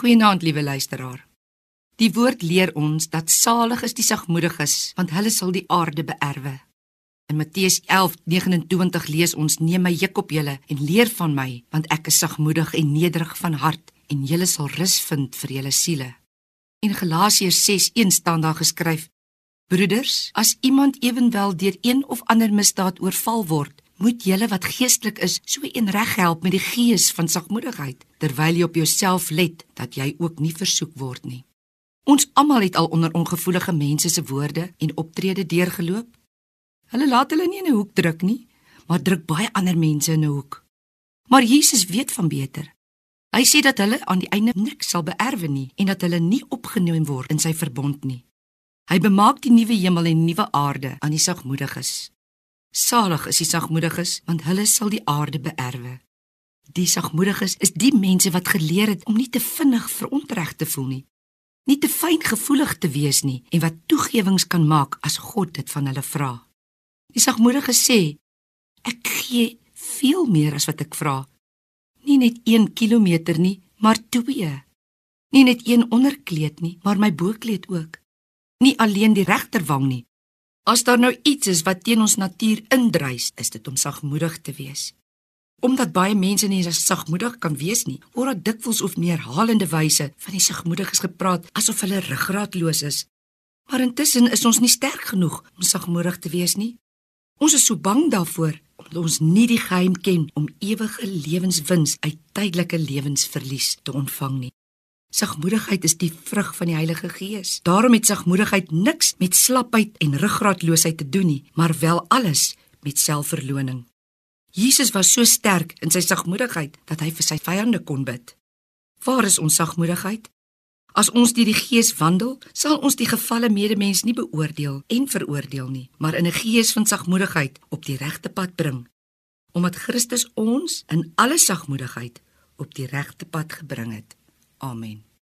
Goeienaand, liewe luisteraar. Die woord leer ons dat salig is die sagmoediges, want hulle sal die aarde beerwe. In Matteus 11:29 lees ons: "Neem my juk op julle en leer van my, want ek is sagmoedig en nederig van hart, en julle sal rus vind vir julle siele." In Galasiërs 6:1 staan daar geskryf: Broeders, as iemand ewenwel deur een of ander misdaad oorval word, moet julle wat geestelik is, so een reghelp met die gees van sagmoedigheid, terwyl jy op jouself let dat jy ook nie versoek word nie. Ons almal het al onder ongevoelige mense se woorde en optrede deurgeloop. Hulle laat hulle nie in 'n hoek druk nie, maar druk baie ander mense in 'n hoek. Maar Jesus weet van beter. Hy sê dat hulle aan die einde niks sal beerwe nie en dat hulle nie opgeneem word in sy verbond nie. Hy bemaak die nuwe hemel en nuwe aarde aan die sagmoediges. Salig is die sagmoediges, want hulle sal die aarde beerwe. Die sagmoediges is die mense wat geleer het om nie te vinnig verontreg te voel nie, nie te fyngevoelig te wees nie en wat toegewings kan maak as God dit van hulle vra. Die sagmoediges sê: Ek gee veel meer as wat ek vra. Nie net 1 km nie, maar 2. Nie net een onderkleed nie, maar my bokleed ook nie alleen die regterwang nie. As daar nou iets is wat teen ons natuur indrys, is dit om sagmoedig te wees. Omdat baie mense nie as sagmoedig kan wees nie, word daar dikwels of neerhalende wyse van die sagmoediges gepraat asof hulle ruggraatloos is. Maar intussen is ons nie sterk genoeg om sagmoedig te wees nie. Ons is so bang daarvoor omdat ons nie die geheim ken om ewige lewenswins uit tydelike lewensverlies te ontvang nie. Sagmoedigheid is die vrug van die Heilige Gees. Daarom het sagmoedigheid niks met slapheid en ruggraatloosheid te doen nie, maar wel alles met selfverloning. Jesus was so sterk in sy sagmoedigheid dat hy vir sy vyande kon bid. Waar is ons sagmoedigheid? As ons deur die Gees wandel, sal ons die gefalle medemens nie beoordeel en veroordeel nie, maar in 'n gees van sagmoedigheid op die regte pad bring, omdat Christus ons in alle sagmoedigheid op die regte pad gebring het. Amen.